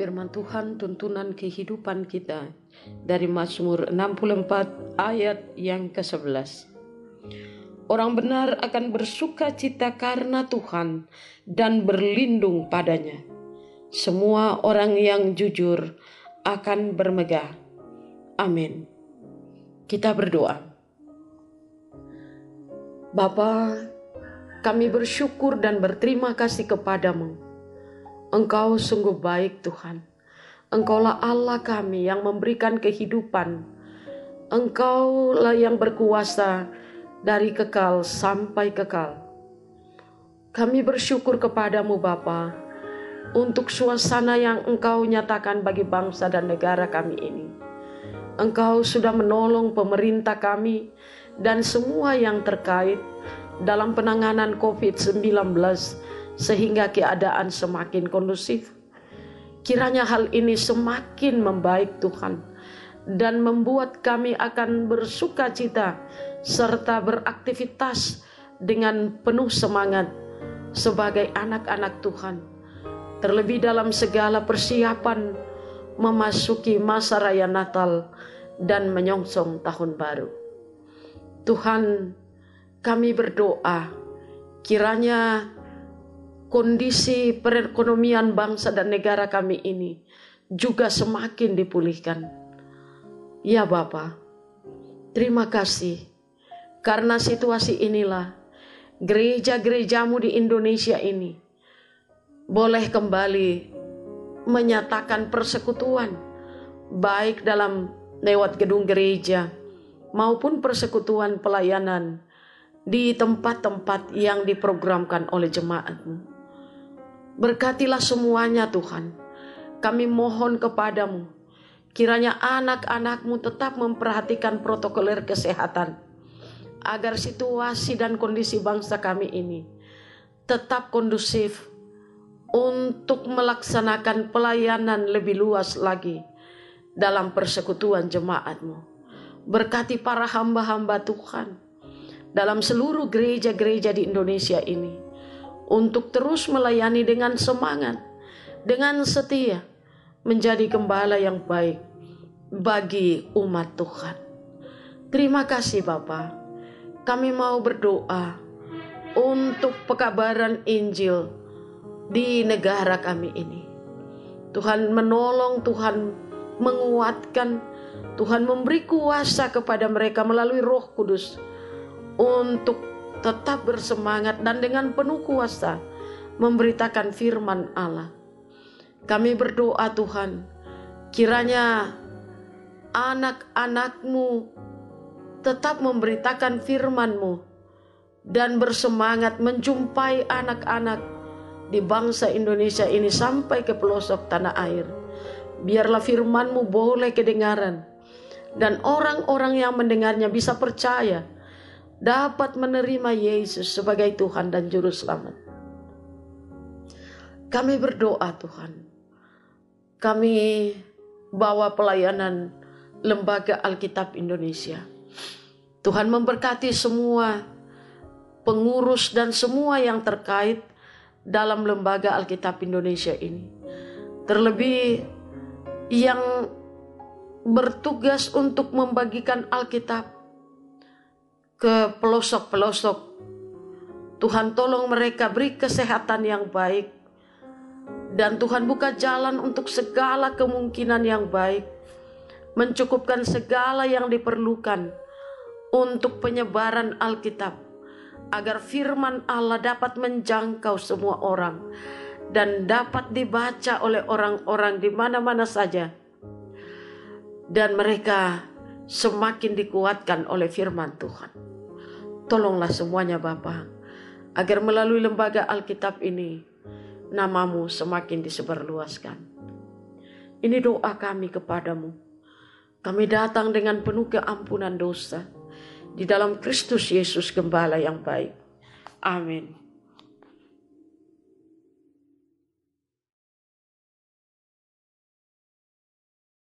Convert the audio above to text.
Firman Tuhan tuntunan kehidupan kita dari Mazmur 64 ayat yang ke-11. Orang benar akan bersuka cita karena Tuhan dan berlindung padanya. Semua orang yang jujur akan bermegah. Amin. Kita berdoa. Bapa, kami bersyukur dan berterima kasih kepadamu Engkau sungguh baik Tuhan. Engkaulah Allah kami yang memberikan kehidupan. Engkaulah yang berkuasa dari kekal sampai kekal. Kami bersyukur kepadamu Bapa untuk suasana yang engkau nyatakan bagi bangsa dan negara kami ini. Engkau sudah menolong pemerintah kami dan semua yang terkait dalam penanganan COVID-19 sehingga keadaan semakin kondusif. Kiranya hal ini semakin membaik Tuhan dan membuat kami akan bersuka cita serta beraktivitas dengan penuh semangat sebagai anak-anak Tuhan. Terlebih dalam segala persiapan memasuki masa raya Natal dan menyongsong tahun baru. Tuhan, kami berdoa kiranya kondisi perekonomian bangsa dan negara kami ini juga semakin dipulihkan. Ya Bapa, terima kasih karena situasi inilah gereja-gerejamu di Indonesia ini boleh kembali menyatakan persekutuan baik dalam lewat gedung gereja maupun persekutuan pelayanan di tempat-tempat yang diprogramkan oleh jemaatmu. Berkatilah semuanya Tuhan. Kami mohon kepadamu, kiranya anak-anakmu tetap memperhatikan protokoler kesehatan, agar situasi dan kondisi bangsa kami ini tetap kondusif untuk melaksanakan pelayanan lebih luas lagi dalam persekutuan jemaatmu. Berkati para hamba-hamba Tuhan dalam seluruh gereja-gereja di Indonesia ini untuk terus melayani dengan semangat, dengan setia, menjadi gembala yang baik bagi umat Tuhan. Terima kasih Bapak. Kami mau berdoa untuk pekabaran Injil di negara kami ini. Tuhan menolong, Tuhan menguatkan, Tuhan memberi kuasa kepada mereka melalui Roh Kudus untuk tetap bersemangat dan dengan penuh kuasa memberitakan firman Allah. Kami berdoa Tuhan, kiranya anak-anakmu tetap memberitakan firman-Mu dan bersemangat menjumpai anak-anak di bangsa Indonesia ini sampai ke pelosok tanah air. Biarlah firman-Mu boleh kedengaran dan orang-orang yang mendengarnya bisa percaya dapat menerima Yesus sebagai Tuhan dan Juru Selamat. Kami berdoa Tuhan. Kami bawa pelayanan Lembaga Alkitab Indonesia. Tuhan memberkati semua pengurus dan semua yang terkait dalam Lembaga Alkitab Indonesia ini. Terlebih yang bertugas untuk membagikan Alkitab ke pelosok-pelosok. Tuhan tolong mereka beri kesehatan yang baik. Dan Tuhan buka jalan untuk segala kemungkinan yang baik. Mencukupkan segala yang diperlukan untuk penyebaran Alkitab. Agar firman Allah dapat menjangkau semua orang. Dan dapat dibaca oleh orang-orang di mana-mana saja. Dan mereka semakin dikuatkan oleh firman Tuhan. Tolonglah semuanya Bapa, agar melalui lembaga Alkitab ini namamu semakin disebarluaskan. Ini doa kami kepadamu. Kami datang dengan penuh keampunan dosa di dalam Kristus Yesus Gembala yang baik. Amin.